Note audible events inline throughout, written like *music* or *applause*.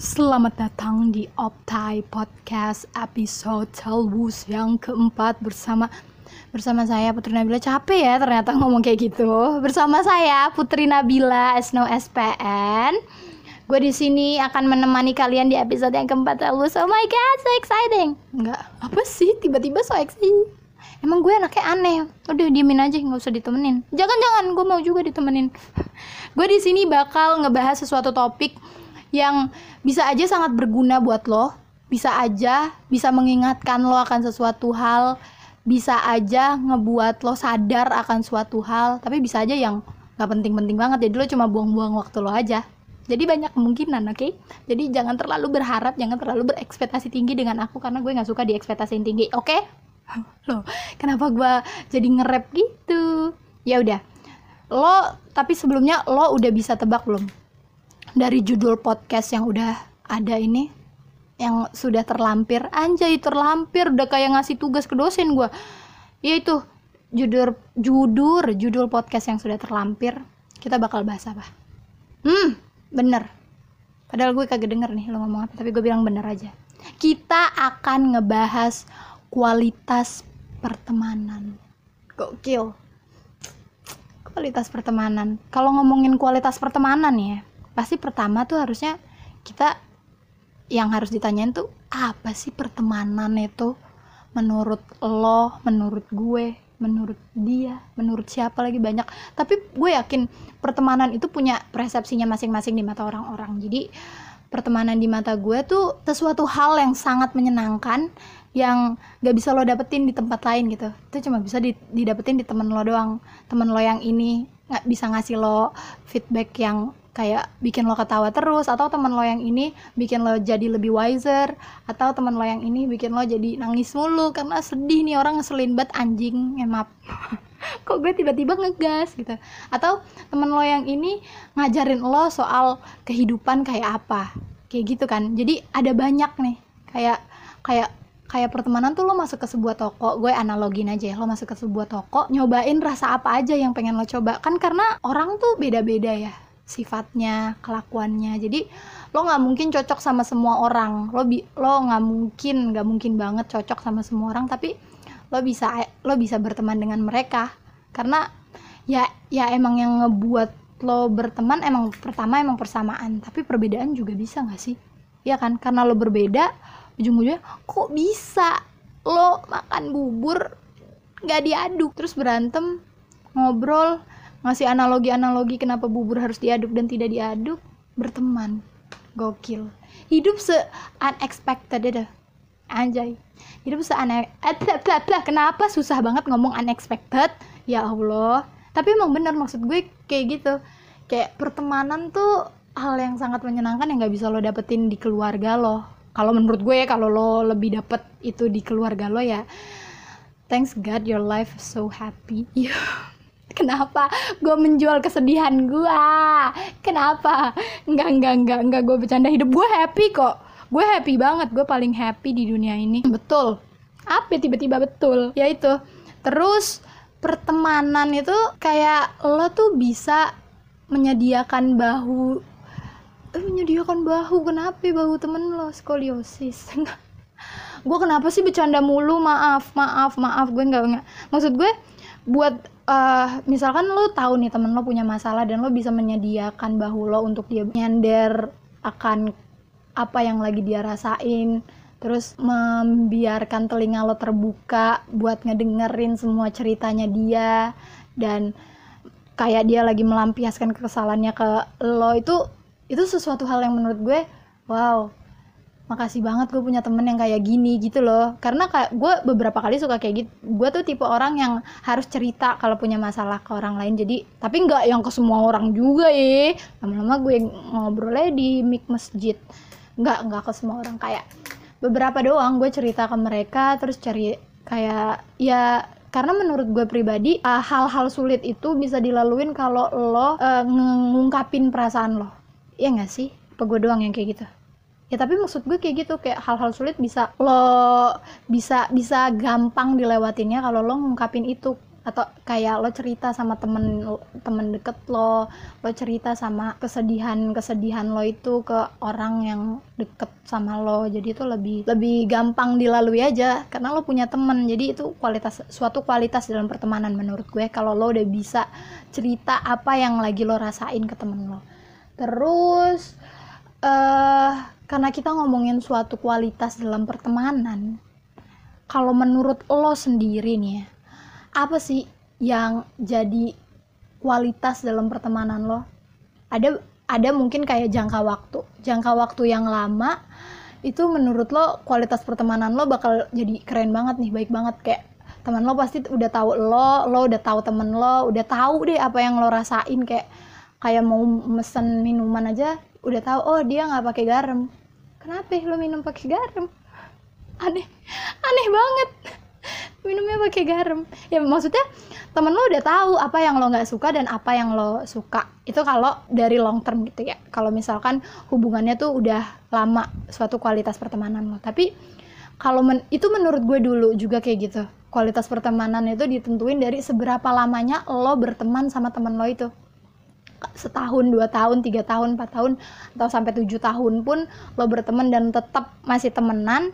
Selamat datang di Optai Podcast episode Telbus yang keempat bersama bersama saya Putri Nabila. Capek ya ternyata ngomong kayak gitu. Bersama saya Putri Nabila Snow SPN gue di sini akan menemani kalian di episode yang keempat Telbus oh my god so exciting. Enggak. Apa sih? Tiba-tiba so exciting. Emang gue anaknya aneh, udah diemin aja nggak usah ditemenin. Jangan-jangan gue mau juga ditemenin. gue di sini bakal ngebahas sesuatu topik yang bisa aja sangat berguna buat lo, bisa aja bisa mengingatkan lo akan sesuatu hal, bisa aja ngebuat lo sadar akan suatu hal, tapi bisa aja yang gak penting-penting banget, jadi lo cuma buang-buang waktu lo aja. Jadi banyak kemungkinan, oke? Okay? Jadi jangan terlalu berharap, jangan terlalu berekspektasi tinggi dengan aku karena gue nggak suka di ekspektasi tinggi, oke? Okay? *laughs* Loh, kenapa gue jadi nge-rap gitu? Ya udah. Lo tapi sebelumnya lo udah bisa tebak belum? Dari judul podcast yang udah ada ini yang sudah terlampir. Anjay terlampir. Udah kayak ngasih tugas ke dosen gue yaitu judul judul judul podcast yang sudah terlampir. Kita bakal bahas apa? Hmm bener. Padahal gue kagak denger nih lo ngomong apa tapi gue bilang bener aja. Kita akan ngebahas kualitas pertemanan. Gokil. Kualitas pertemanan. Kalau ngomongin kualitas pertemanan ya pasti pertama tuh harusnya kita yang harus ditanyain tuh apa sih pertemanan itu menurut lo, menurut gue, menurut dia, menurut siapa lagi banyak. Tapi gue yakin pertemanan itu punya persepsinya masing-masing di mata orang-orang. Jadi pertemanan di mata gue tuh sesuatu hal yang sangat menyenangkan yang gak bisa lo dapetin di tempat lain gitu. Itu cuma bisa didapetin di temen lo doang. Temen lo yang ini nggak bisa ngasih lo feedback yang kayak bikin lo ketawa terus atau teman lo yang ini bikin lo jadi lebih wiser atau teman lo yang ini bikin lo jadi nangis mulu karena sedih nih orang ngeselin banget anjing emap *laughs* kok gue tiba-tiba ngegas gitu. Atau temen lo yang ini ngajarin lo soal kehidupan kayak apa kayak gitu kan. Jadi ada banyak nih kayak kayak kayak pertemanan tuh lo masuk ke sebuah toko gue analogin aja ya lo masuk ke sebuah toko nyobain rasa apa aja yang pengen lo coba. Kan karena orang tuh beda-beda ya sifatnya kelakuannya. Jadi lo nggak mungkin cocok sama semua orang. Lo bi lo nggak mungkin nggak mungkin banget cocok sama semua orang tapi lo bisa lo bisa berteman dengan mereka. Karena ya ya emang yang ngebuat lo berteman emang pertama emang persamaan tapi perbedaan juga bisa nggak sih? Ya kan? Karena lo berbeda ujung-ujungnya kok bisa? Lo makan bubur nggak diaduk. Terus berantem ngobrol ngasih analogi-analogi kenapa bubur harus diaduk dan tidak diaduk? Berteman. Gokil. Hidup se unexpected ada. Anjay. Hidup se unexpected kenapa susah banget ngomong unexpected? Ya Allah. Tapi emang bener maksud gue kayak gitu. Kayak pertemanan tuh hal yang sangat menyenangkan yang nggak bisa lo dapetin di keluarga lo. Kalau menurut gue kalau lo lebih dapet itu di keluarga lo ya thanks God your life so happy *laughs* kenapa? Gue menjual kesedihan gue kenapa? Enggak enggak enggak enggak gue bercanda hidup. Gue happy kok. Gue happy banget. Gue paling happy di dunia ini. Betul. Apa tiba-tiba betul? Ya itu. Terus pertemanan itu kayak lo tuh bisa menyediakan bahu. Eh, menyediakan bahu? Kenapa bahu temen lo? Skoliosis. *laughs* Gue kenapa sih bercanda mulu? Maaf maaf maaf. Gue nggak nggak. Maksud gue buat uh, misalkan lo tahu nih temen lo punya masalah dan lo bisa menyediakan bahu lo untuk dia nyender akan apa yang lagi dia rasain. Terus membiarkan telinga lo terbuka buat ngedengerin semua ceritanya dia. Dan kayak dia lagi melampiaskan kekesalannya ke lo. Itu itu sesuatu hal yang menurut gue wow makasih banget gue punya temen yang kayak gini gitu loh. Karena kayak gue beberapa kali suka kayak gitu gue tuh tipe orang yang harus cerita kalau punya masalah ke orang lain. Jadi tapi nggak yang ke semua orang juga ya lama-lama gue ngobrolnya di mik masjid. Nggak nggak ke semua orang. Kayak beberapa doang gue cerita ke mereka terus cari kayak ya karena menurut gue pribadi uh, hal-hal uh, sulit itu bisa dilaluin kalau lo uh, ngungkapin perasaan lo. Ya nggak sih? Apa gue doang yang kayak gitu ya tapi maksud gue kayak gitu kayak hal-hal sulit bisa lo bisa bisa gampang dilewatinnya kalau lo ngungkapin itu. Atau kayak lo cerita sama temen temen deket lo lo cerita sama kesedihan kesedihan lo itu ke orang yang deket sama lo. Jadi itu lebih lebih gampang dilalui aja karena lo punya temen. Jadi itu kualitas suatu kualitas dalam pertemanan menurut gue kalau lo udah bisa cerita apa yang lagi lo rasain ke temen lo. Terus eh uh, karena kita ngomongin suatu kualitas dalam pertemanan kalau menurut lo sendiri nih ya apa sih yang jadi kualitas dalam pertemanan lo? Ada ada mungkin kayak jangka waktu. Jangka waktu yang lama itu menurut lo kualitas pertemanan lo bakal jadi keren banget nih baik banget. Kayak teman lo pasti udah tahu lo lo udah tahu temen lo udah tahu deh apa yang lo rasain. Kayak kayak mau mesen minuman aja udah tahu oh dia nggak pakai garam kenapa lo minum pakai garam? Aneh aneh banget. Minumnya pakai garam. Ya maksudnya temen lo udah tahu apa yang lo nggak suka dan apa yang lo suka. Itu kalau dari long term gitu ya. Kalau misalkan hubungannya tuh udah lama suatu kualitas pertemanan lo. Tapi kalau men itu menurut gue dulu juga kayak gitu. Kualitas pertemanan itu ditentuin dari seberapa lamanya lo berteman sama temen lo itu setahun dua tahun tiga tahun empat tahun atau sampai tujuh tahun pun lo berteman dan tetap masih temenan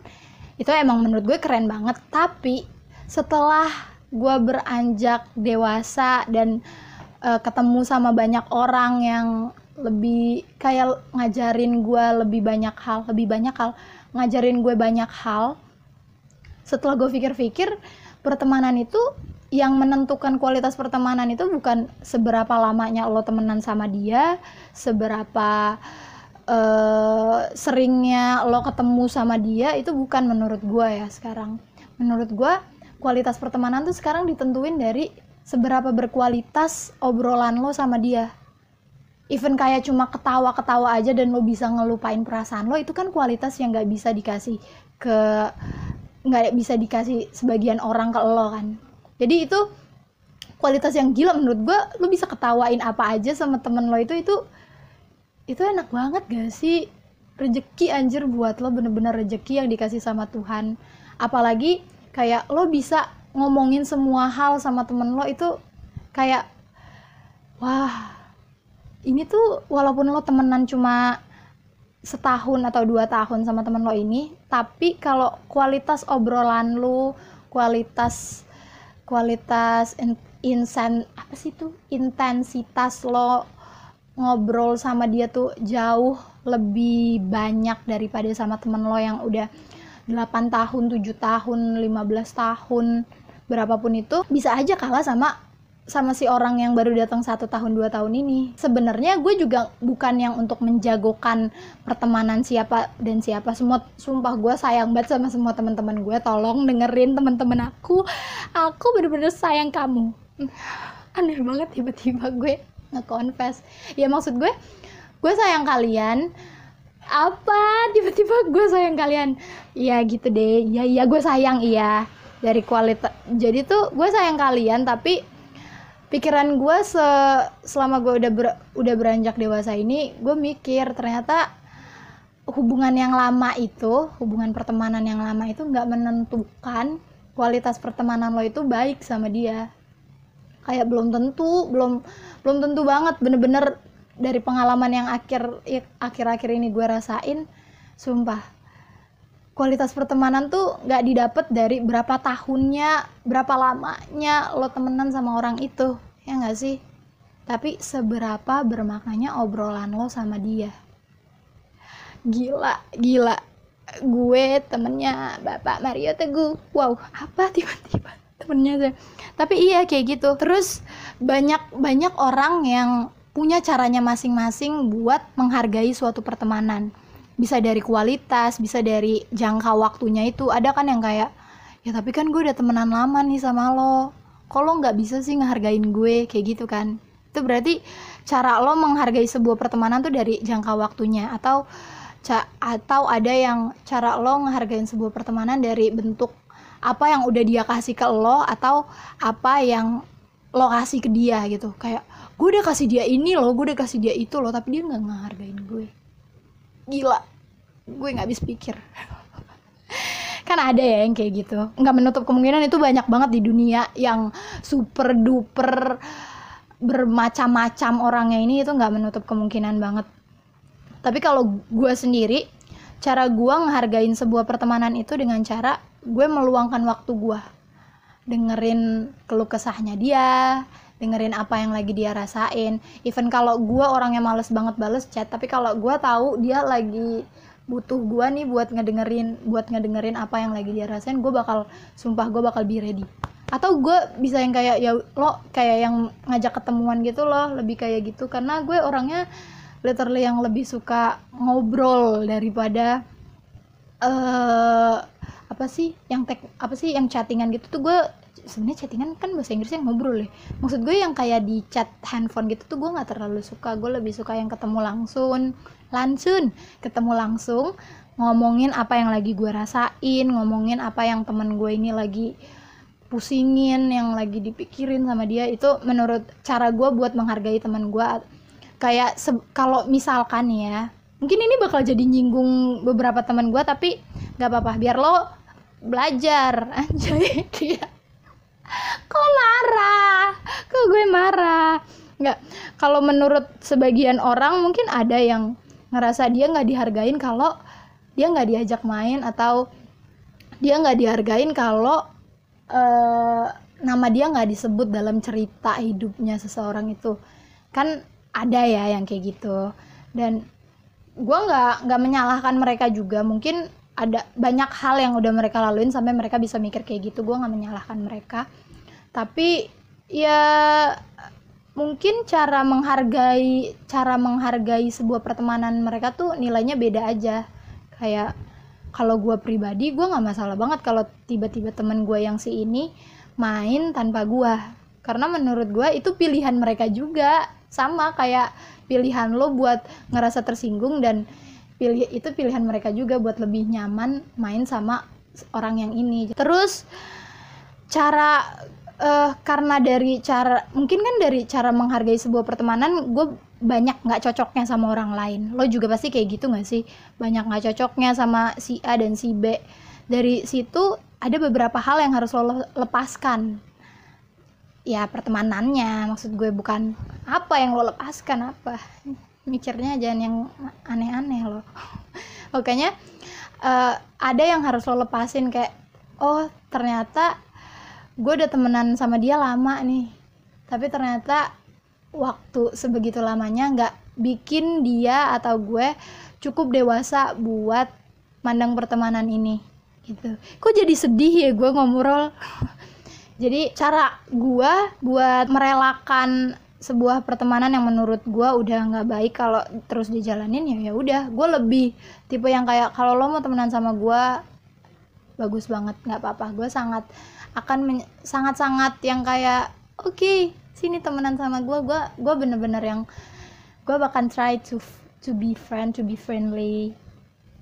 itu emang menurut gue keren banget. Tapi setelah gue beranjak dewasa dan uh, ketemu sama banyak orang yang lebih kayak ngajarin gue lebih banyak hal lebih banyak hal ngajarin gue banyak hal setelah gue pikir-pikir pertemanan itu yang menentukan kualitas pertemanan itu bukan seberapa lamanya lo temenan sama dia seberapa uh, seringnya lo ketemu sama dia itu bukan menurut gue ya sekarang. Menurut gue kualitas pertemanan tuh sekarang ditentuin dari seberapa berkualitas obrolan lo sama dia. Even kayak cuma ketawa-ketawa aja dan lo bisa ngelupain perasaan lo itu kan kualitas yang nggak bisa dikasih ke nggak bisa dikasih sebagian orang ke lo kan jadi itu kualitas yang gila menurut gue lo bisa ketawain apa aja sama temen lo itu itu itu enak banget gak sih? Rezeki anjir buat lo bener-bener rezeki yang dikasih sama Tuhan. Apalagi kayak lo bisa ngomongin semua hal sama temen lo itu kayak wah ini tuh walaupun lo temenan cuma setahun atau dua tahun sama temen lo ini tapi kalau kualitas obrolan lo kualitas kualitas in, insen apa sih tuh intensitas lo ngobrol sama dia tuh jauh lebih banyak daripada sama temen lo yang udah 8 tahun, 7 tahun, 15 tahun, berapapun itu bisa aja kalah sama sama si orang yang baru datang satu tahun dua tahun ini sebenarnya gue juga bukan yang untuk menjagokan pertemanan siapa dan siapa. Semua sumpah gue sayang banget sama semua teman-teman gue. Tolong dengerin teman-teman aku. Aku bener-bener sayang kamu. Aneh banget tiba-tiba gue nge-confess. Ya maksud gue gue sayang kalian. Apa tiba-tiba gue sayang kalian? Ya gitu deh. Ya iya gue sayang iya dari kualitas. Jadi tuh gue sayang kalian tapi pikiran gue se selama gue udah ber, udah beranjak dewasa ini gue mikir ternyata hubungan yang lama itu hubungan pertemanan yang lama itu nggak menentukan kualitas pertemanan lo itu baik sama dia. Kayak belum tentu belum belum tentu banget bener-bener dari pengalaman yang akhir akhir-akhir ini gue rasain sumpah kualitas pertemanan tuh nggak didapat dari berapa tahunnya berapa lamanya lo temenan sama orang itu ya nggak sih? Tapi seberapa bermaknanya obrolan lo sama dia? Gila gila. Gue temennya bapak Mario Teguh. Wow apa tiba-tiba temennya tuh tapi iya kayak gitu. Terus banyak banyak orang yang punya caranya masing-masing buat menghargai suatu pertemanan bisa dari kualitas bisa dari jangka waktunya itu. Ada kan yang kayak ya tapi kan gue udah temenan lama nih sama lo. Kalau nggak bisa sih ngehargain gue? Kayak gitu kan. Itu berarti cara lo menghargai sebuah pertemanan tuh dari jangka waktunya. Atau atau ada yang cara lo ngehargain sebuah pertemanan dari bentuk apa yang udah dia kasih ke lo atau apa yang lo kasih ke dia gitu. Kayak gue udah kasih dia ini loh gue udah kasih dia itu loh tapi dia nggak ngehargain gue gila. Gue nggak habis pikir. Kan ada ya yang kayak gitu. Nggak menutup kemungkinan itu banyak banget di dunia yang super duper bermacam-macam orangnya ini itu nggak menutup kemungkinan banget. Tapi kalau gue sendiri cara gue ngehargain sebuah pertemanan itu dengan cara gue meluangkan waktu gue dengerin keluh kesahnya dia dengerin apa yang lagi dia rasain. Even kalau gue orangnya males banget bales chat tapi kalau gue tahu dia lagi butuh gue nih buat ngedengerin buat ngedengerin apa yang lagi dia rasain gue bakal sumpah gue bakal be ready. Atau gue bisa yang kayak ya lo kayak yang ngajak ketemuan gitu loh lebih kayak gitu. Karena gue orangnya literally yang lebih suka ngobrol daripada uh, apa sih yang tek apa sih yang chattingan gitu tuh gue sebenarnya chattingan kan bahasa Inggrisnya ngobrol ya. Maksud gue yang kayak di chat handphone gitu tuh gue nggak terlalu suka. Gue lebih suka yang ketemu langsung. Langsung ketemu langsung ngomongin apa yang lagi gue rasain ngomongin apa yang temen gue ini lagi pusingin yang lagi dipikirin sama dia. Itu menurut cara gue buat menghargai teman gue. Kayak kalau misalkan ya mungkin ini bakal jadi nyinggung beberapa teman gue tapi nggak apa-apa. Biar lo belajar *laughs* anjay dia kok marah kok gue marah? Nggak kalau menurut sebagian orang mungkin ada yang ngerasa dia nggak dihargain kalau dia nggak diajak main atau dia nggak dihargain kalau uh, nama dia nggak disebut dalam cerita hidupnya seseorang itu. Kan ada ya yang kayak gitu. Dan gue nggak nggak menyalahkan mereka juga. Mungkin ada banyak hal yang udah mereka laluin sampai mereka bisa mikir kayak gitu. Gue nggak menyalahkan mereka. Tapi ya mungkin cara menghargai cara menghargai sebuah pertemanan mereka tuh nilainya beda aja. Kayak kalau gue pribadi gue nggak masalah banget kalau tiba-tiba temen gue yang si ini main tanpa gue karena menurut gue itu pilihan mereka juga. Sama kayak pilihan lo buat ngerasa tersinggung dan pilih itu pilihan mereka juga buat lebih nyaman main sama orang yang ini. Terus cara uh, karena dari cara mungkin kan dari cara menghargai sebuah pertemanan gue banyak nggak cocoknya sama orang lain. Lo juga pasti kayak gitu nggak sih? Banyak nggak cocoknya sama si A dan si B. Dari situ ada beberapa hal yang harus lo lepaskan. Ya pertemanannya maksud gue bukan apa yang lo lepaskan apa mikirnya jangan yang aneh-aneh loh. *laughs* Pokoknya uh, ada yang harus lo lepasin kayak oh ternyata gue udah temenan sama dia lama nih tapi ternyata waktu sebegitu lamanya nggak bikin dia atau gue cukup dewasa buat mandang pertemanan ini gitu. Kok jadi sedih ya gue ngobrol? *laughs* Jadi cara gue buat merelakan sebuah pertemanan yang menurut gue udah nggak baik kalau terus dijalanin ya ya udah. Gue lebih tipe yang kayak kalau lo mau temenan sama gue bagus banget nggak apa-apa. Gue sangat akan sangat-sangat yang kayak oke okay, sini temenan sama gue gue gue bener-bener yang gue bahkan try to to be friend to be friendly.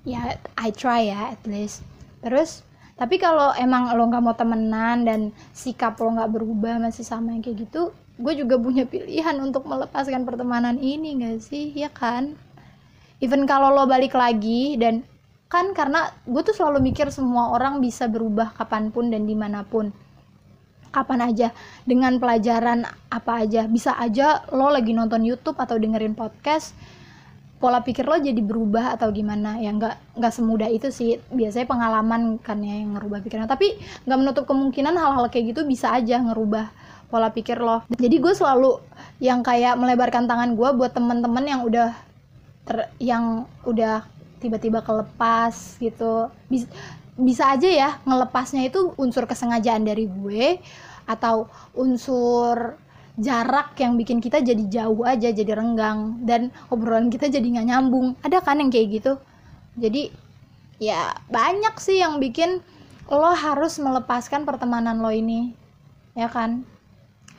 Ya I try ya at least. Terus tapi kalau emang lo nggak mau temenan dan sikap lo nggak berubah masih sama yang kayak gitu gue juga punya pilihan untuk melepaskan pertemanan ini gak sih? Ya kan? Even kalau lo balik lagi dan kan karena gue tuh selalu mikir semua orang bisa berubah kapan pun dan di mana pun. Kapan aja? Dengan pelajaran apa aja? Bisa aja lo lagi nonton YouTube atau dengerin podcast pola pikir lo jadi berubah atau gimana? Ya nggak nggak semudah itu sih. Biasanya pengalaman kan ya yang ngerubah pikiran. Tapi nggak menutup kemungkinan hal-hal kayak gitu bisa aja ngerubah pola pikir lo. Jadi gue selalu yang kayak melebarkan tangan gue buat temen-temen yang udah ter, yang udah tiba-tiba kelepas gitu. Bisa, bisa aja ya ngelepasnya itu unsur kesengajaan dari gue atau unsur jarak yang bikin kita jadi jauh aja jadi renggang dan obrolan kita jadi nggak nyambung. Ada kan yang kayak gitu? Jadi ya banyak sih yang bikin lo harus melepaskan pertemanan lo ini. Ya kan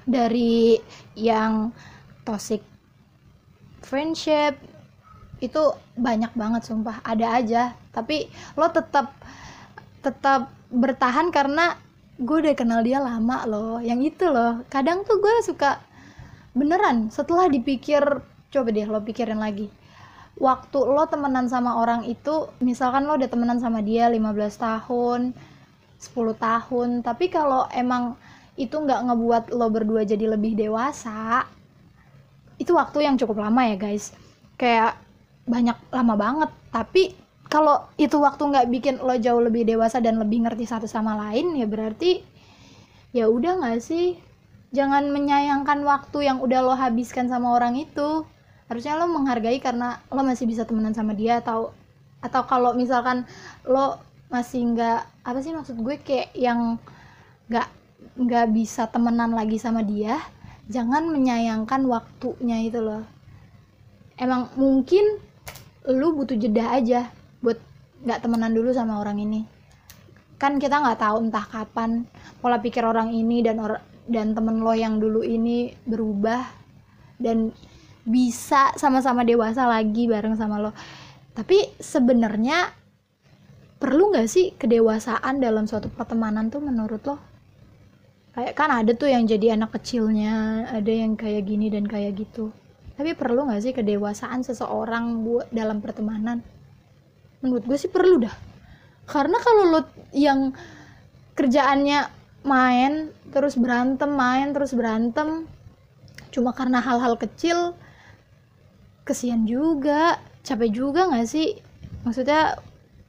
dari yang toxic friendship itu banyak banget sumpah. Ada aja. Tapi lo tetap tetap bertahan karena gue udah kenal dia lama loh. Yang itu loh. Kadang tuh gue suka beneran setelah dipikir coba deh lo pikirin lagi. Waktu lo temenan sama orang itu misalkan lo udah temenan sama dia 15 tahun 10 tahun tapi kalau emang itu nggak ngebuat lo berdua jadi lebih dewasa itu waktu yang cukup lama ya guys. Kayak banyak lama banget. Tapi kalau itu waktu nggak bikin lo jauh lebih dewasa dan lebih ngerti satu sama lain ya berarti ya udah nggak sih? Jangan menyayangkan waktu yang udah lo habiskan sama orang itu. Harusnya lo menghargai karena lo masih bisa temenan sama dia atau atau kalau misalkan lo masih nggak apa sih maksud gue kayak yang nggak nggak bisa temenan lagi sama dia jangan menyayangkan waktunya itu loh. Emang mungkin lo butuh jeda aja buat nggak temenan dulu sama orang ini. Kan kita nggak tahu entah kapan pola pikir orang ini dan or dan temen lo yang dulu ini berubah dan bisa sama-sama dewasa lagi bareng sama lo. Tapi sebenarnya perlu nggak sih kedewasaan dalam suatu pertemanan tuh menurut lo kayak kan ada tuh yang jadi anak kecilnya ada yang kayak gini dan kayak gitu. Tapi perlu nggak sih kedewasaan seseorang buat dalam pertemanan? Menurut gue sih perlu dah. Karena kalau lo yang kerjaannya main terus berantem main terus berantem cuma karena hal-hal kecil kesian juga. Capek juga nggak sih? Maksudnya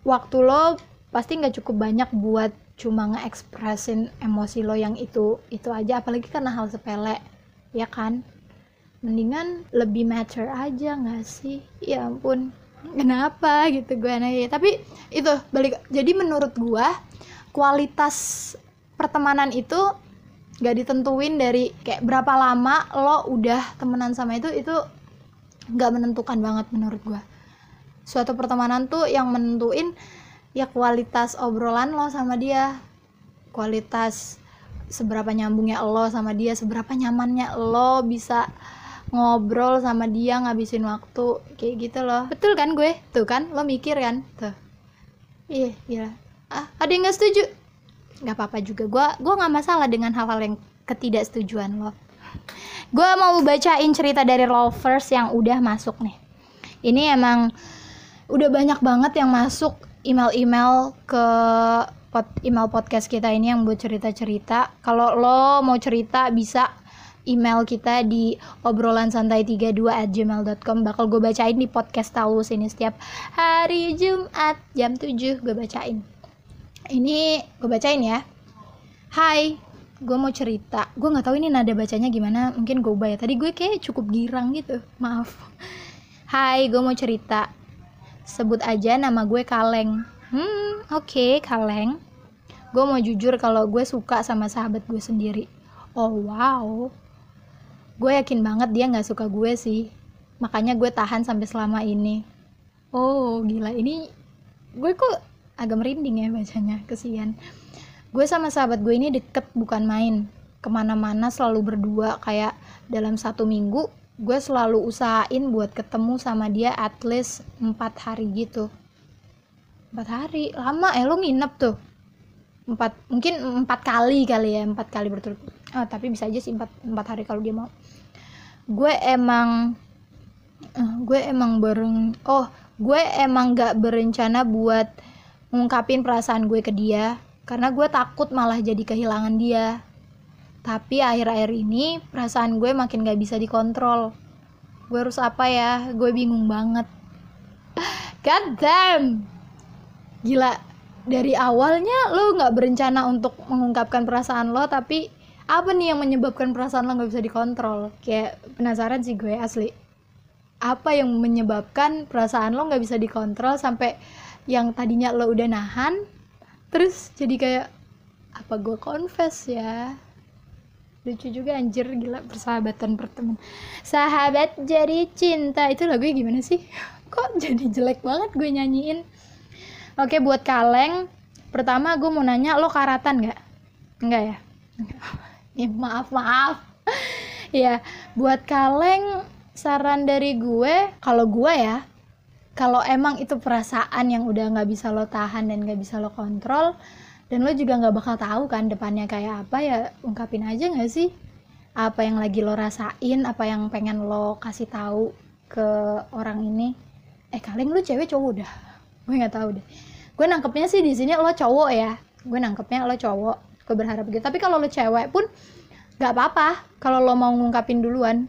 waktu lo pasti nggak cukup banyak buat cuma ngeekspresin emosi lo yang itu itu aja apalagi karena hal sepele ya kan? Mendingan lebih mature aja nggak sih? Ya ampun kenapa gitu gue nanya. Tapi itu balik jadi menurut gue kualitas pertemanan itu gak ditentuin dari kayak berapa lama lo udah temenan sama itu itu nggak menentukan banget menurut gue suatu pertemanan tuh yang menentuin ya kualitas obrolan lo sama dia. Kualitas seberapa nyambungnya lo sama dia seberapa nyamannya lo bisa ngobrol sama dia ngabisin waktu kayak gitu loh. Betul kan gue? Tuh kan lo mikir kan? Tuh. Iya iya. Ah ada yang nggak setuju? Nggak apa-apa juga. Gue gue nggak masalah dengan hal-hal yang ketidaksetujuan lo. Gue mau bacain cerita dari lovers yang udah masuk nih. Ini emang udah banyak banget yang masuk email-email ke pod, email podcast kita ini yang buat cerita-cerita. Kalau lo mau cerita bisa email kita di obrolan santai 32 at gmail.com bakal gue bacain di podcast tahu ini setiap hari Jumat jam 7 gue bacain. Ini gue bacain ya. Hai gue mau cerita. Gue nggak tahu ini nada bacanya gimana. Mungkin gue bayar tadi gue kayak cukup girang gitu. Maaf. Hai gue mau cerita sebut aja nama gue Kaleng. Hmm oke okay, Kaleng. Gue mau jujur kalau gue suka sama sahabat gue sendiri. Oh wow. Gue yakin banget dia nggak suka gue sih. Makanya gue tahan sampai selama ini. Oh gila. Ini gue kok agak merinding ya bacanya. Kesian. Gue sama sahabat gue ini deket bukan main. Ke mana-mana selalu berdua. Kayak dalam satu minggu gue selalu usahain buat ketemu sama dia at least 4 hari gitu. 4 hari? Lama eh lo nginep tuh? Empat mungkin empat kali kali ya empat kali berturut oh, tapi bisa aja sih empat empat hari kalau dia mau. Gue emang uh, gue emang bareng oh gue emang gak berencana buat ngungkapin perasaan gue ke dia karena gue takut malah jadi kehilangan dia tapi akhir-akhir ini perasaan gue makin gak bisa dikontrol. Gue harus apa ya? Gue bingung banget. *laughs* God damn! Gila dari awalnya lo gak berencana untuk mengungkapkan perasaan lo tapi apa nih yang menyebabkan perasaan lo gak bisa dikontrol? Kayak penasaran sih gue asli. Apa yang menyebabkan perasaan lo gak bisa dikontrol sampai yang tadinya lo udah nahan terus jadi kayak apa gue confess ya lucu juga anjir gila persahabatan perteman sahabat jadi cinta itu lagunya gimana sih? *laughs* Kok jadi jelek banget gue nyanyiin? Oke buat kaleng pertama gue mau nanya lo karatan nggak? Enggak ya? Ya *laughs* maaf maaf. *laughs* Ya buat kaleng saran dari gue kalau gue ya kalau emang itu perasaan yang udah nggak bisa lo tahan dan nggak bisa lo kontrol dan lo juga nggak bakal tahu kan depannya kayak apa ya ungkapin aja nggak sih? Apa yang lagi lo rasain apa yang pengen lo kasih tahu ke orang ini? Eh kaleng lu cewek cowok dah gue nggak tahu deh. Gue nangkepnya sih di sini lo cowok ya. Gue nangkepnya lo cowok. Gue berharap gitu. Tapi kalau lo cewek pun nggak apa-apa. Kalau lo mau ngungkapin duluan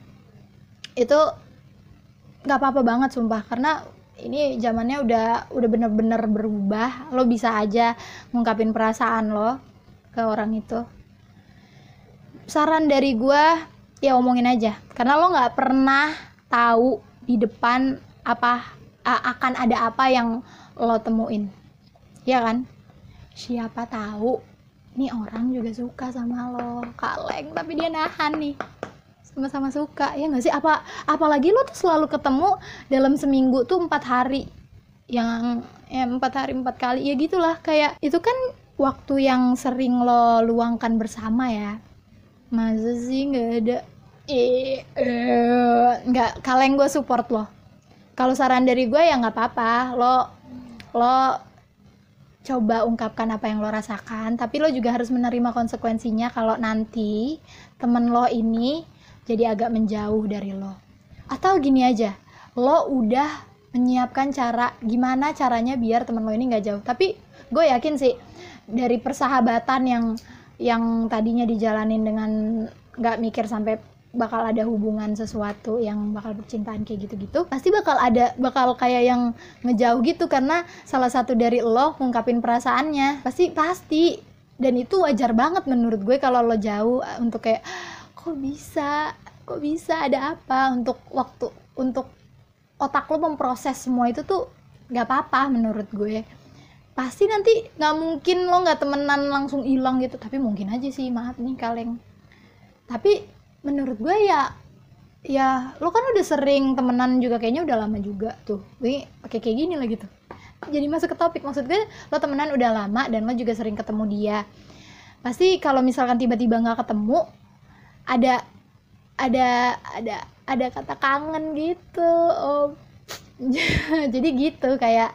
itu nggak apa-apa banget sumpah. Karena ini zamannya udah udah bener-bener berubah. Lo bisa aja ngungkapin perasaan lo ke orang itu. Saran dari gue ya omongin aja. Karena lo nggak pernah tahu di depan apa akan ada apa yang lo temuin. Ya kan? Siapa tahu nih orang juga suka sama lo. Kaleng tapi dia nahan nih sama-sama suka ya nggak sih? Apa apalagi lo tuh selalu ketemu dalam seminggu tuh empat hari yang ya empat hari empat kali ya gitulah. Kayak itu kan waktu yang sering lo luangkan bersama ya. Masa sih nggak ada? Eh nggak kaleng gue support lo. Kalau saran dari gue ya nggak apa-apa. Lo lo coba ungkapkan apa yang lo rasakan tapi lo juga harus menerima konsekuensinya kalau nanti temen lo ini jadi agak menjauh dari lo. Atau gini aja lo udah menyiapkan cara gimana caranya biar temen lo ini nggak jauh. Tapi gue yakin sih dari persahabatan yang yang tadinya dijalanin dengan nggak mikir sampai bakal ada hubungan sesuatu yang bakal percintaan kayak gitu-gitu pasti bakal ada bakal kayak yang ngejauh gitu. Karena salah satu dari lo ngungkapin perasaannya pasti pasti. Dan itu wajar banget menurut gue kalau lo jauh untuk kayak kok bisa? Kok bisa? Ada apa untuk waktu untuk otak lo memproses semua itu tuh nggak apa-apa menurut gue. Pasti nanti nggak mungkin lo nggak temenan langsung hilang gitu. Tapi mungkin aja sih maaf nih kaleng tapi menurut gue ya ya lo kan udah sering temenan juga kayaknya udah lama juga tuh. Gue pakai kayak gini lah gitu jadi masuk ke topik. Maksud gue lo temenan udah lama dan lo juga sering ketemu dia. Pasti kalau misalkan tiba-tiba nggak ketemu ada ada ada ada kata kangen gitu oh *laughs* jadi gitu kayak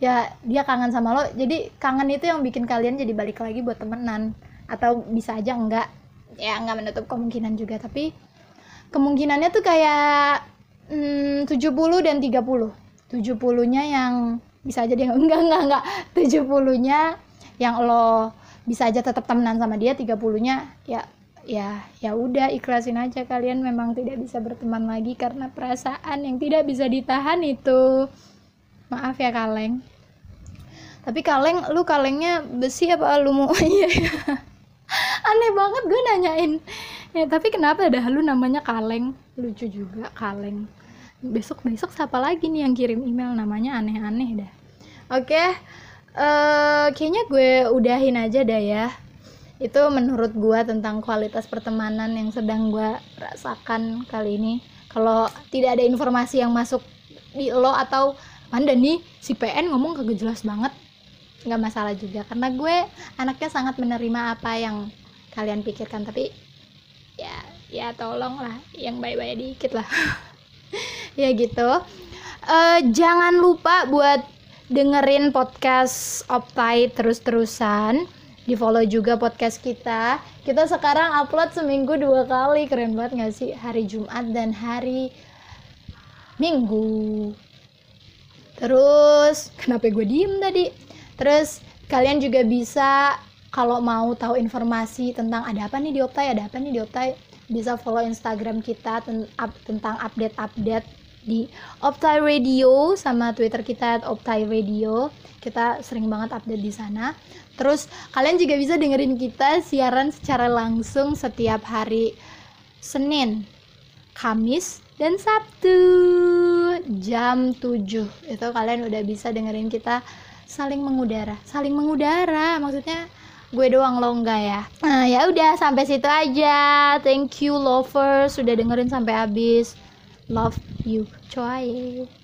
ya dia kangen sama lo. Jadi kangen itu yang bikin kalian jadi balik lagi buat temenan. Atau bisa aja enggak. Ya nggak menutup kemungkinan juga tapi kemungkinannya tuh kayak hmm, 70 dan 30 70 nya yang bisa aja dia *laughs* enggak enggak enggak. 70 nya yang lo bisa aja tetap temenan sama dia 30 nya ya ya ya udah ikhlasin aja kalian memang tidak bisa berteman lagi karena perasaan yang tidak bisa ditahan itu. Maaf ya kaleng. Tapi kaleng lu kalengnya besi apa mau? *laughs* Iya aneh banget gue nanyain. Ya tapi kenapa dah lu namanya kaleng? Lucu juga kaleng. Besok besok siapa lagi nih yang kirim email namanya aneh-aneh dah. Oke okay. uh, eh, kayaknya gue udahin aja dah ya itu menurut gue tentang kualitas pertemanan yang sedang gue rasakan kali ini. Kalau tidak ada informasi yang masuk di lo atau mana nih si PN ngomong kagak jelas banget. Nggak masalah juga karena gue anaknya sangat menerima apa yang kalian pikirkan. Tapi ya ya tolong lah yang baik-baik dikit lah. *laughs* Ya gitu. Uh, jangan lupa buat dengerin podcast Optai terus-terusan di follow juga podcast kita. Kita sekarang upload seminggu dua kali. Keren banget gak sih? Hari Jumat dan hari Minggu. Terus kenapa gue diem tadi? Terus kalian juga bisa kalau mau tahu informasi tentang ada apa nih di Optai, ada apa nih di Optai, bisa follow Instagram kita tentang update-update di Optai Radio sama Twitter kita Optai Radio. Kita sering banget update di sana. Terus kalian juga bisa dengerin kita siaran secara langsung setiap hari Senin, Kamis, dan Sabtu jam 7. Itu kalian udah bisa dengerin kita saling mengudara. Saling mengudara maksudnya gue doang lo enggak ya nah ya udah sampai situ aja thank you lovers sudah dengerin sampai habis love you. Try it.